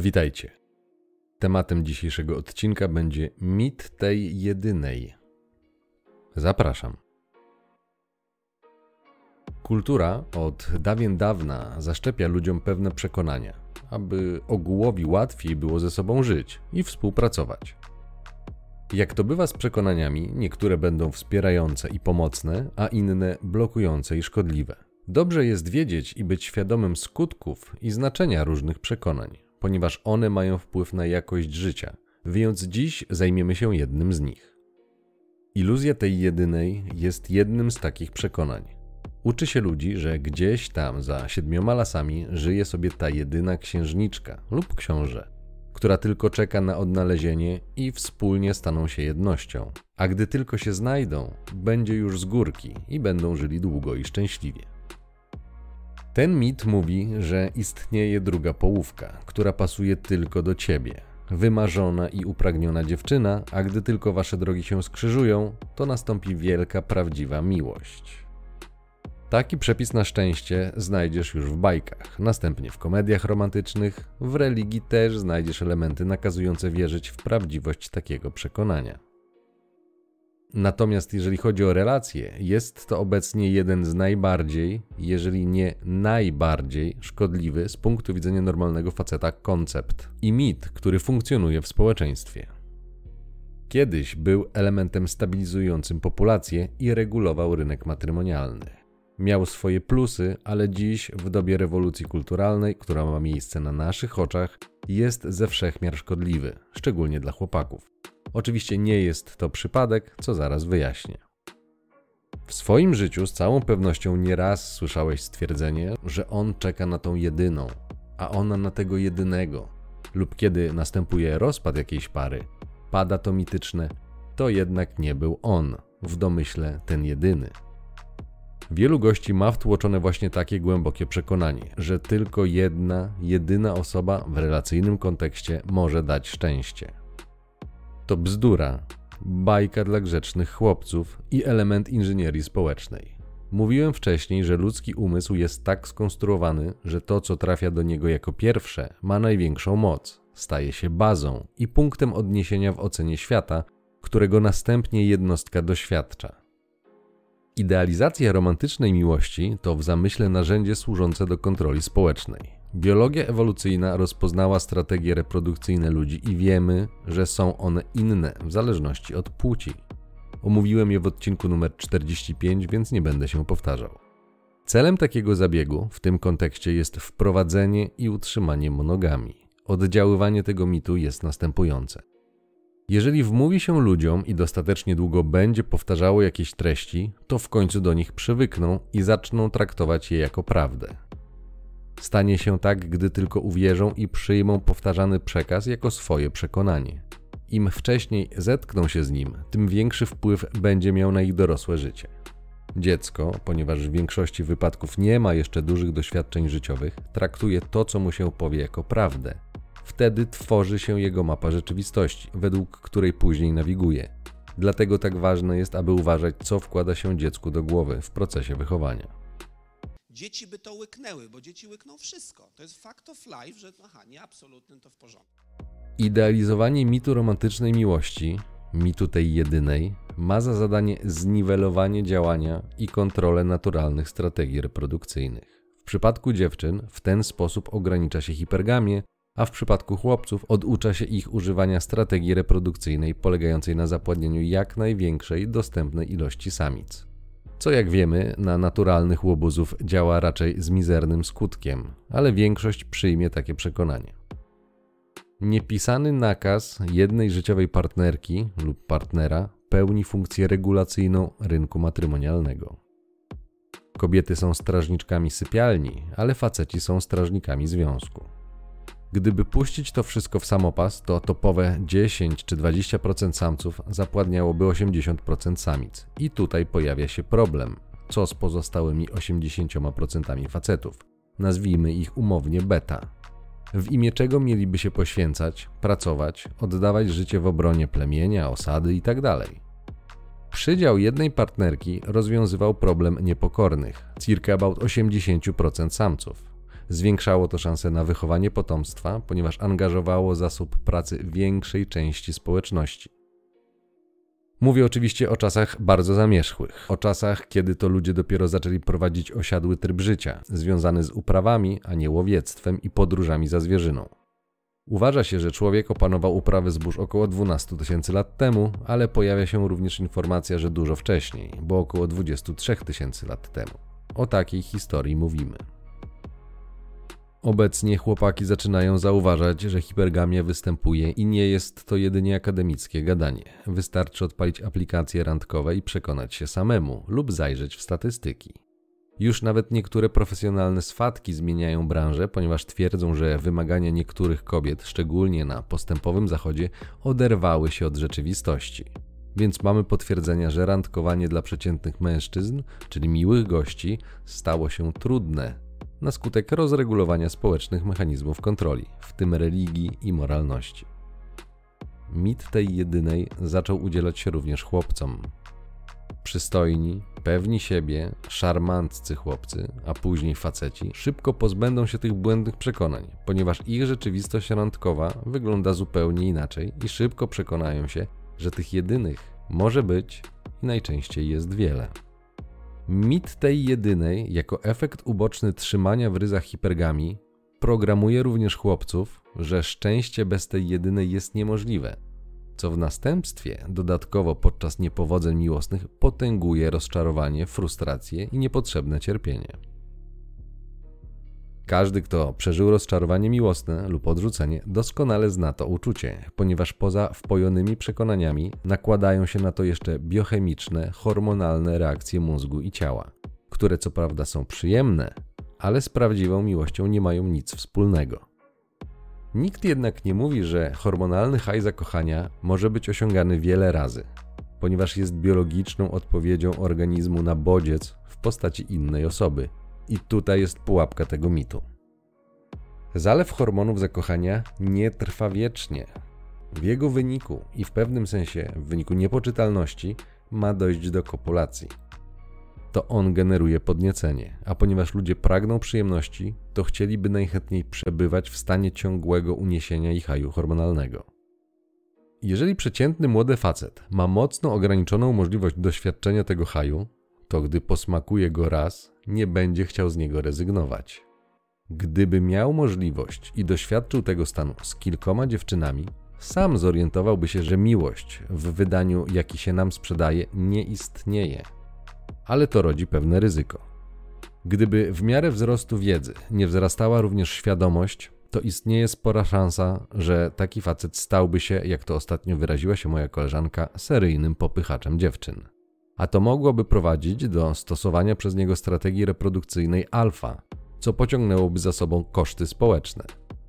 Witajcie. Tematem dzisiejszego odcinka będzie mit tej jedynej. Zapraszam. Kultura od dawien dawna zaszczepia ludziom pewne przekonania, aby ogółowi łatwiej było ze sobą żyć i współpracować. Jak to bywa z przekonaniami, niektóre będą wspierające i pomocne, a inne blokujące i szkodliwe. Dobrze jest wiedzieć i być świadomym skutków i znaczenia różnych przekonań, ponieważ one mają wpływ na jakość życia, więc dziś zajmiemy się jednym z nich. Iluzja tej jedynej jest jednym z takich przekonań. Uczy się ludzi, że gdzieś tam za siedmioma lasami żyje sobie ta jedyna księżniczka lub książę, która tylko czeka na odnalezienie i wspólnie staną się jednością. A gdy tylko się znajdą, będzie już z górki i będą żyli długo i szczęśliwie. Ten mit mówi, że istnieje druga połówka, która pasuje tylko do ciebie. Wymarzona i upragniona dziewczyna, a gdy tylko wasze drogi się skrzyżują, to nastąpi wielka, prawdziwa miłość. Taki przepis na szczęście znajdziesz już w bajkach, następnie w komediach romantycznych, w religii też znajdziesz elementy nakazujące wierzyć w prawdziwość takiego przekonania. Natomiast jeżeli chodzi o relacje, jest to obecnie jeden z najbardziej, jeżeli nie najbardziej szkodliwy z punktu widzenia normalnego faceta koncept i mit, który funkcjonuje w społeczeństwie. Kiedyś był elementem stabilizującym populację i regulował rynek matrymonialny. Miał swoje plusy, ale dziś, w dobie rewolucji kulturalnej, która ma miejsce na naszych oczach, jest ze wszechmiar szkodliwy, szczególnie dla chłopaków. Oczywiście nie jest to przypadek, co zaraz wyjaśnię. W swoim życiu z całą pewnością nieraz słyszałeś stwierdzenie, że on czeka na tą jedyną, a ona na tego jedynego. Lub kiedy następuje rozpad jakiejś pary, pada to mityczne, to jednak nie był on, w domyśle ten jedyny. Wielu gości ma wtłoczone właśnie takie głębokie przekonanie, że tylko jedna, jedyna osoba w relacyjnym kontekście może dać szczęście. To bzdura, bajka dla grzecznych chłopców i element inżynierii społecznej. Mówiłem wcześniej, że ludzki umysł jest tak skonstruowany, że to, co trafia do niego jako pierwsze, ma największą moc, staje się bazą i punktem odniesienia w ocenie świata, którego następnie jednostka doświadcza. Idealizacja romantycznej miłości to w zamyśle narzędzie służące do kontroli społecznej. Biologia ewolucyjna rozpoznała strategie reprodukcyjne ludzi i wiemy, że są one inne w zależności od płci. Omówiłem je w odcinku numer 45, więc nie będę się powtarzał. Celem takiego zabiegu w tym kontekście jest wprowadzenie i utrzymanie monogami. Oddziaływanie tego mitu jest następujące. Jeżeli wmówi się ludziom i dostatecznie długo będzie powtarzało jakieś treści, to w końcu do nich przywykną i zaczną traktować je jako prawdę. Stanie się tak, gdy tylko uwierzą i przyjmą powtarzany przekaz jako swoje przekonanie. Im wcześniej zetkną się z nim, tym większy wpływ będzie miał na ich dorosłe życie. Dziecko, ponieważ w większości wypadków nie ma jeszcze dużych doświadczeń życiowych, traktuje to, co mu się powie, jako prawdę. Wtedy tworzy się jego mapa rzeczywistości, według której później nawiguje. Dlatego tak ważne jest, aby uważać, co wkłada się dziecku do głowy w procesie wychowania dzieci by to łyknęły, bo dzieci łykną wszystko. To jest fact of life, że aha, nie absolutnym to w porządku. Idealizowanie mitu romantycznej miłości, mitu tej jedynej, ma za zadanie zniwelowanie działania i kontrolę naturalnych strategii reprodukcyjnych. W przypadku dziewczyn w ten sposób ogranicza się hipergamię, a w przypadku chłopców oducza się ich używania strategii reprodukcyjnej polegającej na zapładnieniu jak największej dostępnej ilości samic co jak wiemy na naturalnych łobuzów działa raczej z mizernym skutkiem, ale większość przyjmie takie przekonanie. Niepisany nakaz jednej życiowej partnerki lub partnera pełni funkcję regulacyjną rynku matrymonialnego. Kobiety są strażniczkami sypialni, ale faceci są strażnikami związku. Gdyby puścić to wszystko w samopas, to topowe 10 czy 20% samców zapładniałoby 80% samic. I tutaj pojawia się problem. Co z pozostałymi 80% facetów? Nazwijmy ich umownie beta. W imię czego mieliby się poświęcać, pracować, oddawać życie w obronie plemienia, osady itd. Tak Przydział jednej partnerki rozwiązywał problem niepokornych, circa about 80% samców Zwiększało to szanse na wychowanie potomstwa, ponieważ angażowało zasób pracy większej części społeczności. Mówię oczywiście o czasach bardzo zamierzchłych, o czasach, kiedy to ludzie dopiero zaczęli prowadzić osiadły tryb życia, związany z uprawami, a nie łowiectwem i podróżami za zwierzyną. Uważa się, że człowiek opanował uprawy zbóż około 12 tysięcy lat temu, ale pojawia się również informacja, że dużo wcześniej, bo około 23 tysięcy lat temu. O takiej historii mówimy. Obecnie chłopaki zaczynają zauważać, że hipergamia występuje i nie jest to jedynie akademickie gadanie. Wystarczy odpalić aplikacje randkowe i przekonać się samemu lub zajrzeć w statystyki. Już nawet niektóre profesjonalne swatki zmieniają branżę, ponieważ twierdzą, że wymagania niektórych kobiet, szczególnie na postępowym zachodzie, oderwały się od rzeczywistości. Więc mamy potwierdzenia, że randkowanie dla przeciętnych mężczyzn, czyli miłych gości, stało się trudne na skutek rozregulowania społecznych mechanizmów kontroli, w tym religii i moralności. Mit tej jedynej zaczął udzielać się również chłopcom. Przystojni, pewni siebie, szarmantcy chłopcy, a później faceci, szybko pozbędą się tych błędnych przekonań, ponieważ ich rzeczywistość randkowa wygląda zupełnie inaczej i szybko przekonają się, że tych jedynych może być i najczęściej jest wiele. Mit tej jedynej, jako efekt uboczny trzymania w ryzach hipergami, programuje również chłopców, że szczęście bez tej jedynej jest niemożliwe, co w następstwie dodatkowo podczas niepowodzeń miłosnych potęguje rozczarowanie, frustrację i niepotrzebne cierpienie. Każdy, kto przeżył rozczarowanie miłosne lub odrzucenie, doskonale zna to uczucie, ponieważ poza wpojonymi przekonaniami nakładają się na to jeszcze biochemiczne, hormonalne reakcje mózgu i ciała, które co prawda są przyjemne, ale z prawdziwą miłością nie mają nic wspólnego. Nikt jednak nie mówi, że hormonalny haj zakochania może być osiągany wiele razy, ponieważ jest biologiczną odpowiedzią organizmu na bodziec w postaci innej osoby – i tutaj jest pułapka tego mitu. Zalew hormonów zakochania nie trwa wiecznie. W jego wyniku i w pewnym sensie w wyniku niepoczytalności ma dojść do kopulacji. To on generuje podniecenie, a ponieważ ludzie pragną przyjemności, to chcieliby najchętniej przebywać w stanie ciągłego uniesienia i haju hormonalnego. Jeżeli przeciętny młody facet ma mocno ograniczoną możliwość doświadczenia tego haju, to gdy posmakuje go raz, nie będzie chciał z niego rezygnować. Gdyby miał możliwość i doświadczył tego stanu z kilkoma dziewczynami, sam zorientowałby się, że miłość w wydaniu, jaki się nam sprzedaje, nie istnieje. Ale to rodzi pewne ryzyko. Gdyby w miarę wzrostu wiedzy nie wzrastała również świadomość, to istnieje spora szansa, że taki facet stałby się, jak to ostatnio wyraziła się moja koleżanka, seryjnym popychaczem dziewczyn a to mogłoby prowadzić do stosowania przez niego strategii reprodukcyjnej alfa, co pociągnęłoby za sobą koszty społeczne.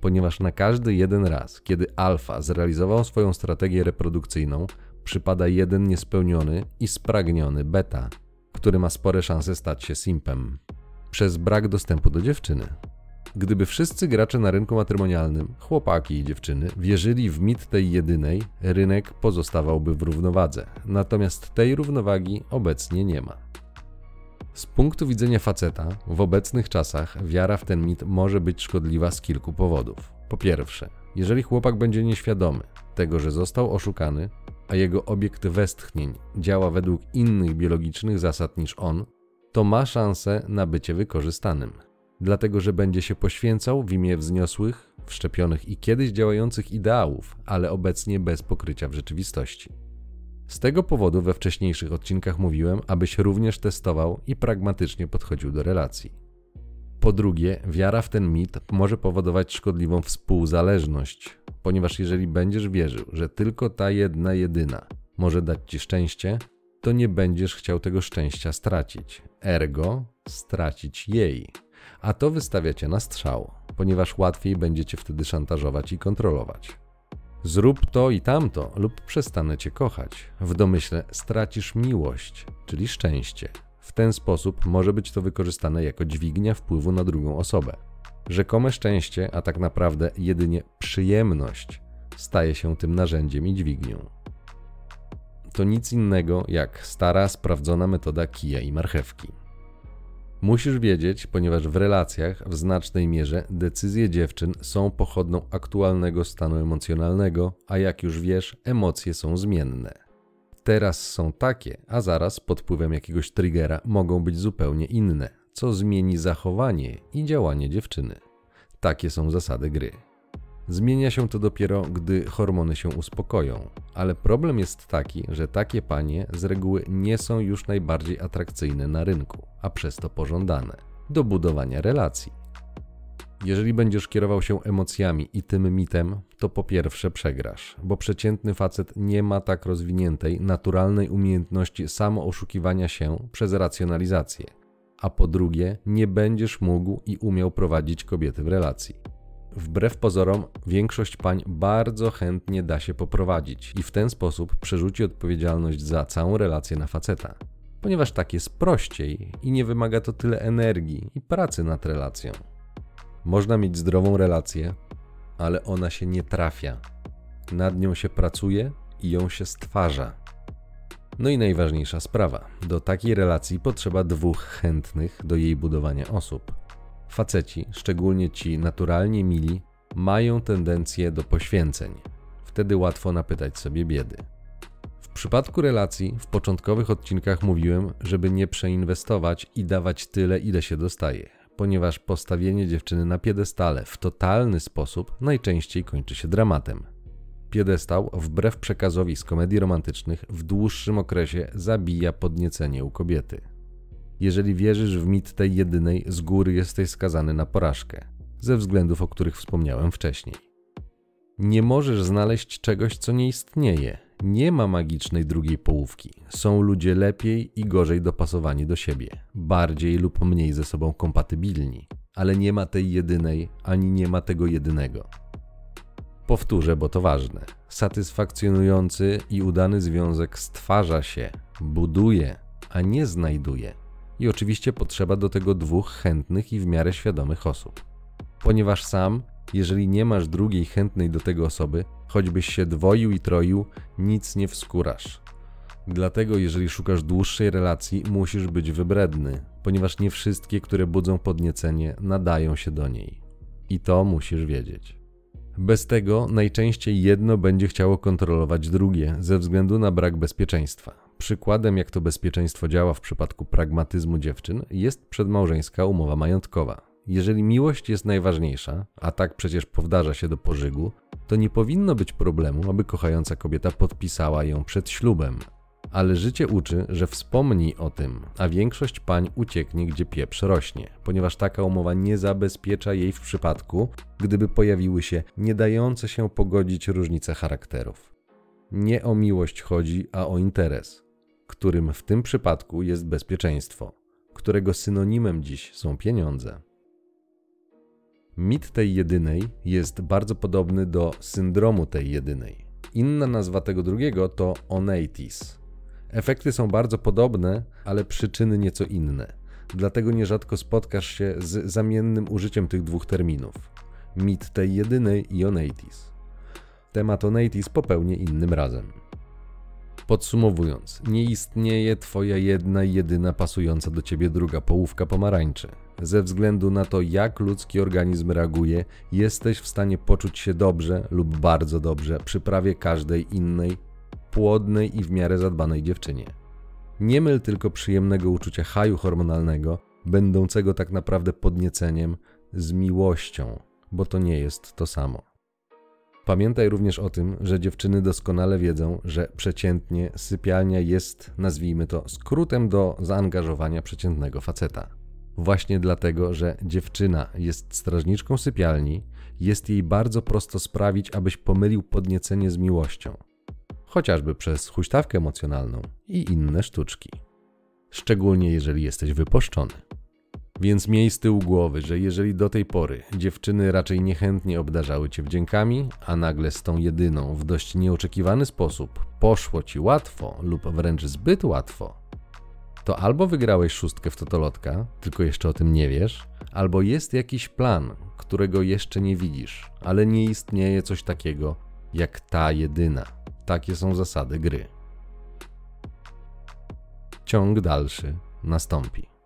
Ponieważ na każdy jeden raz, kiedy alfa zrealizował swoją strategię reprodukcyjną, przypada jeden niespełniony i spragniony beta, który ma spore szanse stać się simpem. Przez brak dostępu do dziewczyny. Gdyby wszyscy gracze na rynku matrymonialnym, chłopaki i dziewczyny, wierzyli w mit tej jedynej, rynek pozostawałby w równowadze. Natomiast tej równowagi obecnie nie ma. Z punktu widzenia faceta, w obecnych czasach wiara w ten mit może być szkodliwa z kilku powodów. Po pierwsze, jeżeli chłopak będzie nieświadomy tego, że został oszukany, a jego obiekt westchnień działa według innych biologicznych zasad niż on, to ma szansę na bycie wykorzystanym dlatego że będzie się poświęcał w imię wzniosłych, wszczepionych i kiedyś działających ideałów, ale obecnie bez pokrycia w rzeczywistości. Z tego powodu we wcześniejszych odcinkach mówiłem, abyś również testował i pragmatycznie podchodził do relacji. Po drugie, wiara w ten mit może powodować szkodliwą współzależność, ponieważ jeżeli będziesz wierzył, że tylko ta jedna, jedyna może dać ci szczęście, to nie będziesz chciał tego szczęścia stracić, ergo stracić jej a to wystawiacie na strzał, ponieważ łatwiej będziecie wtedy szantażować i kontrolować. Zrób to i tamto, lub przestanę cię kochać. W domyśle stracisz miłość, czyli szczęście. W ten sposób może być to wykorzystane jako dźwignia wpływu na drugą osobę. Rzekome szczęście, a tak naprawdę jedynie przyjemność, staje się tym narzędziem i dźwignią. To nic innego jak stara, sprawdzona metoda kija i marchewki. Musisz wiedzieć, ponieważ w relacjach w znacznej mierze decyzje dziewczyn są pochodną aktualnego stanu emocjonalnego, a jak już wiesz, emocje są zmienne. Teraz są takie, a zaraz pod wpływem jakiegoś triggera mogą być zupełnie inne, co zmieni zachowanie i działanie dziewczyny. Takie są zasady gry. Zmienia się to dopiero, gdy hormony się uspokoją, ale problem jest taki, że takie panie z reguły nie są już najbardziej atrakcyjne na rynku, a przez to pożądane do budowania relacji. Jeżeli będziesz kierował się emocjami i tym mitem, to po pierwsze przegrasz, bo przeciętny facet nie ma tak rozwiniętej, naturalnej umiejętności samooszukiwania się przez racjonalizację, a po drugie nie będziesz mógł i umiał prowadzić kobiety w relacji. Wbrew pozorom, większość pań bardzo chętnie da się poprowadzić i w ten sposób przerzuci odpowiedzialność za całą relację na faceta, ponieważ tak jest prościej i nie wymaga to tyle energii i pracy nad relacją. Można mieć zdrową relację, ale ona się nie trafia. Nad nią się pracuje i ją się stwarza. No i najważniejsza sprawa: do takiej relacji potrzeba dwóch chętnych do jej budowania osób. Faceci, szczególnie ci naturalnie mili, mają tendencję do poświęceń. Wtedy łatwo napytać sobie biedy. W przypadku relacji w początkowych odcinkach mówiłem, żeby nie przeinwestować i dawać tyle, ile się dostaje, ponieważ postawienie dziewczyny na piedestale w totalny sposób najczęściej kończy się dramatem. Piedestał, wbrew przekazowi z komedii romantycznych, w dłuższym okresie zabija podniecenie u kobiety. Jeżeli wierzysz w mit tej jedynej, z góry jesteś skazany na porażkę, ze względów, o których wspomniałem wcześniej. Nie możesz znaleźć czegoś, co nie istnieje. Nie ma magicznej drugiej połówki. Są ludzie lepiej i gorzej dopasowani do siebie, bardziej lub mniej ze sobą kompatybilni, ale nie ma tej jedynej, ani nie ma tego jedynego. Powtórzę, bo to ważne. Satysfakcjonujący i udany związek stwarza się, buduje, a nie znajduje i oczywiście potrzeba do tego dwóch chętnych i w miarę świadomych osób. Ponieważ sam, jeżeli nie masz drugiej chętnej do tego osoby, choćbyś się dwoił i troił, nic nie wskurasz. Dlatego, jeżeli szukasz dłuższej relacji, musisz być wybredny, ponieważ nie wszystkie, które budzą podniecenie, nadają się do niej. I to musisz wiedzieć. Bez tego najczęściej jedno będzie chciało kontrolować drugie ze względu na brak bezpieczeństwa. Przykładem, jak to bezpieczeństwo działa w przypadku pragmatyzmu dziewczyn, jest przedmałżeńska umowa majątkowa. Jeżeli miłość jest najważniejsza, a tak przecież powdarza się do pożygu, to nie powinno być problemu, aby kochająca kobieta podpisała ją przed ślubem. Ale życie uczy, że wspomnij o tym, a większość pań ucieknie, gdzie pieprz rośnie, ponieważ taka umowa nie zabezpiecza jej w przypadku, gdyby pojawiły się nie dające się pogodzić różnice charakterów. Nie o miłość chodzi, a o interes którym w tym przypadku jest bezpieczeństwo, którego synonimem dziś są pieniądze. Mit tej jedynej jest bardzo podobny do syndromu tej jedynej. Inna nazwa tego drugiego to oneitis. Efekty są bardzo podobne, ale przyczyny nieco inne. Dlatego nierzadko spotkasz się z zamiennym użyciem tych dwóch terminów. Mit tej jedynej i oneitis. Temat oneitis popełnię innym razem. Podsumowując, nie istnieje Twoja jedna i jedyna pasująca do Ciebie druga połówka pomarańczy. Ze względu na to, jak ludzki organizm reaguje, jesteś w stanie poczuć się dobrze lub bardzo dobrze przy prawie każdej innej, płodnej i w miarę zadbanej dziewczynie. Nie myl tylko przyjemnego uczucia haju hormonalnego, będącego tak naprawdę podnieceniem, z miłością, bo to nie jest to samo. Pamiętaj również o tym, że dziewczyny doskonale wiedzą, że przeciętnie sypialnia jest, nazwijmy to, skrótem do zaangażowania przeciętnego faceta. Właśnie dlatego, że dziewczyna jest strażniczką sypialni, jest jej bardzo prosto sprawić, abyś pomylił podniecenie z miłością. Chociażby przez huśtawkę emocjonalną i inne sztuczki. Szczególnie jeżeli jesteś wypuszczony. Więc miej z tyłu głowy, że jeżeli do tej pory dziewczyny raczej niechętnie obdarzały cię wdziękami, a nagle z tą jedyną w dość nieoczekiwany sposób poszło ci łatwo lub wręcz zbyt łatwo, to albo wygrałeś szóstkę w totolotka, tylko jeszcze o tym nie wiesz, albo jest jakiś plan, którego jeszcze nie widzisz, ale nie istnieje coś takiego jak ta jedyna. Takie są zasady gry. Ciąg dalszy nastąpi.